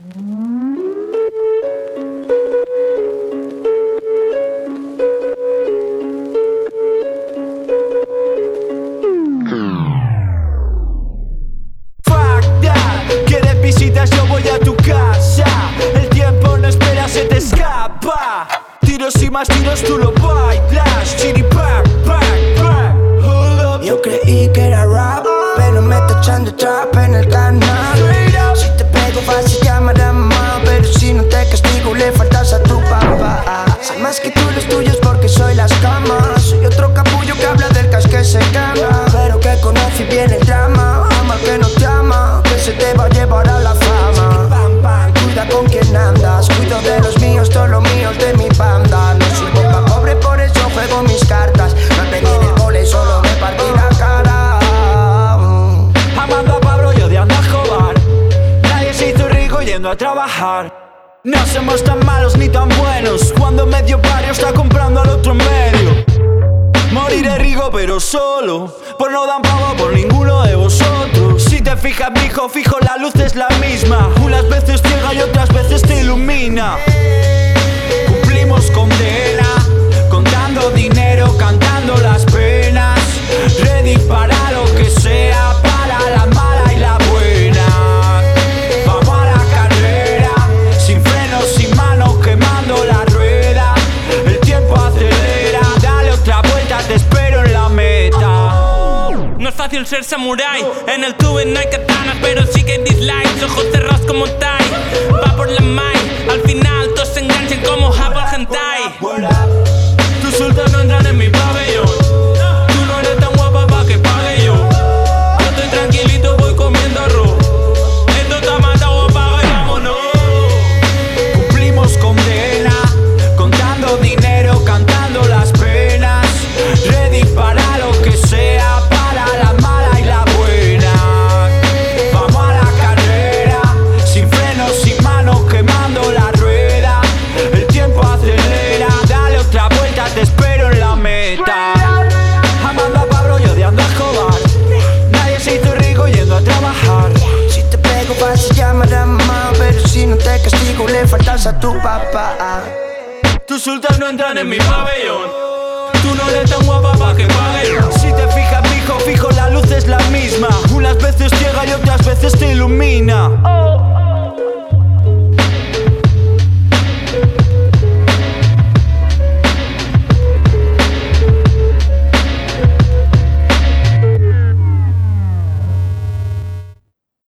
Mmm. Fuck that. Quedes visitas, yo voy a tu casa. El tiempo no espera, se te escapa. Tiros y más tiros, tú lo bailas. Chiripak, Pak, Pak. Hold up. Yo creí que era rap, pero me está echando trap. ahora la fama. Cuida con quien andas, cuido de los míos, todos los míos de mi banda. No soy pa' pobre, por eso juego mis cartas. No pedí el gole, solo me partí la cara. Amando a Pablo y odiando a Jobar. Nadie se hizo rico yendo a trabajar. No somos tan malos ni tan buenos Cuando medio barrio está comprando al otro medio Moriré rico pero solo Por no dar pavo por ninguno de vosotros hija, fijo, la luz es la es fácil ser samurái. En el tubo no hay katanas, pero sí que hay dislikes. Ojos cerrados como Tai, va por la mai. Al final todos se enganchan como Hapa Hentai. Tus soldados no entran en mi pabellón. Tú no eres tan guapa pa' que pague yo. Yo estoy tranquilito, voy comiendo arroz. Esto está matado, apaga y vámonos. Cumplimos condena, contando dinero, cantando las penas. Ready para. casa tu papá. Tus sultas no entran en mi pabellón. Tú no eres tan guapa pa' que pague. Si te fijas, mijo, fijo, la luz es la misma. Unas veces ciega y otras veces te ilumina.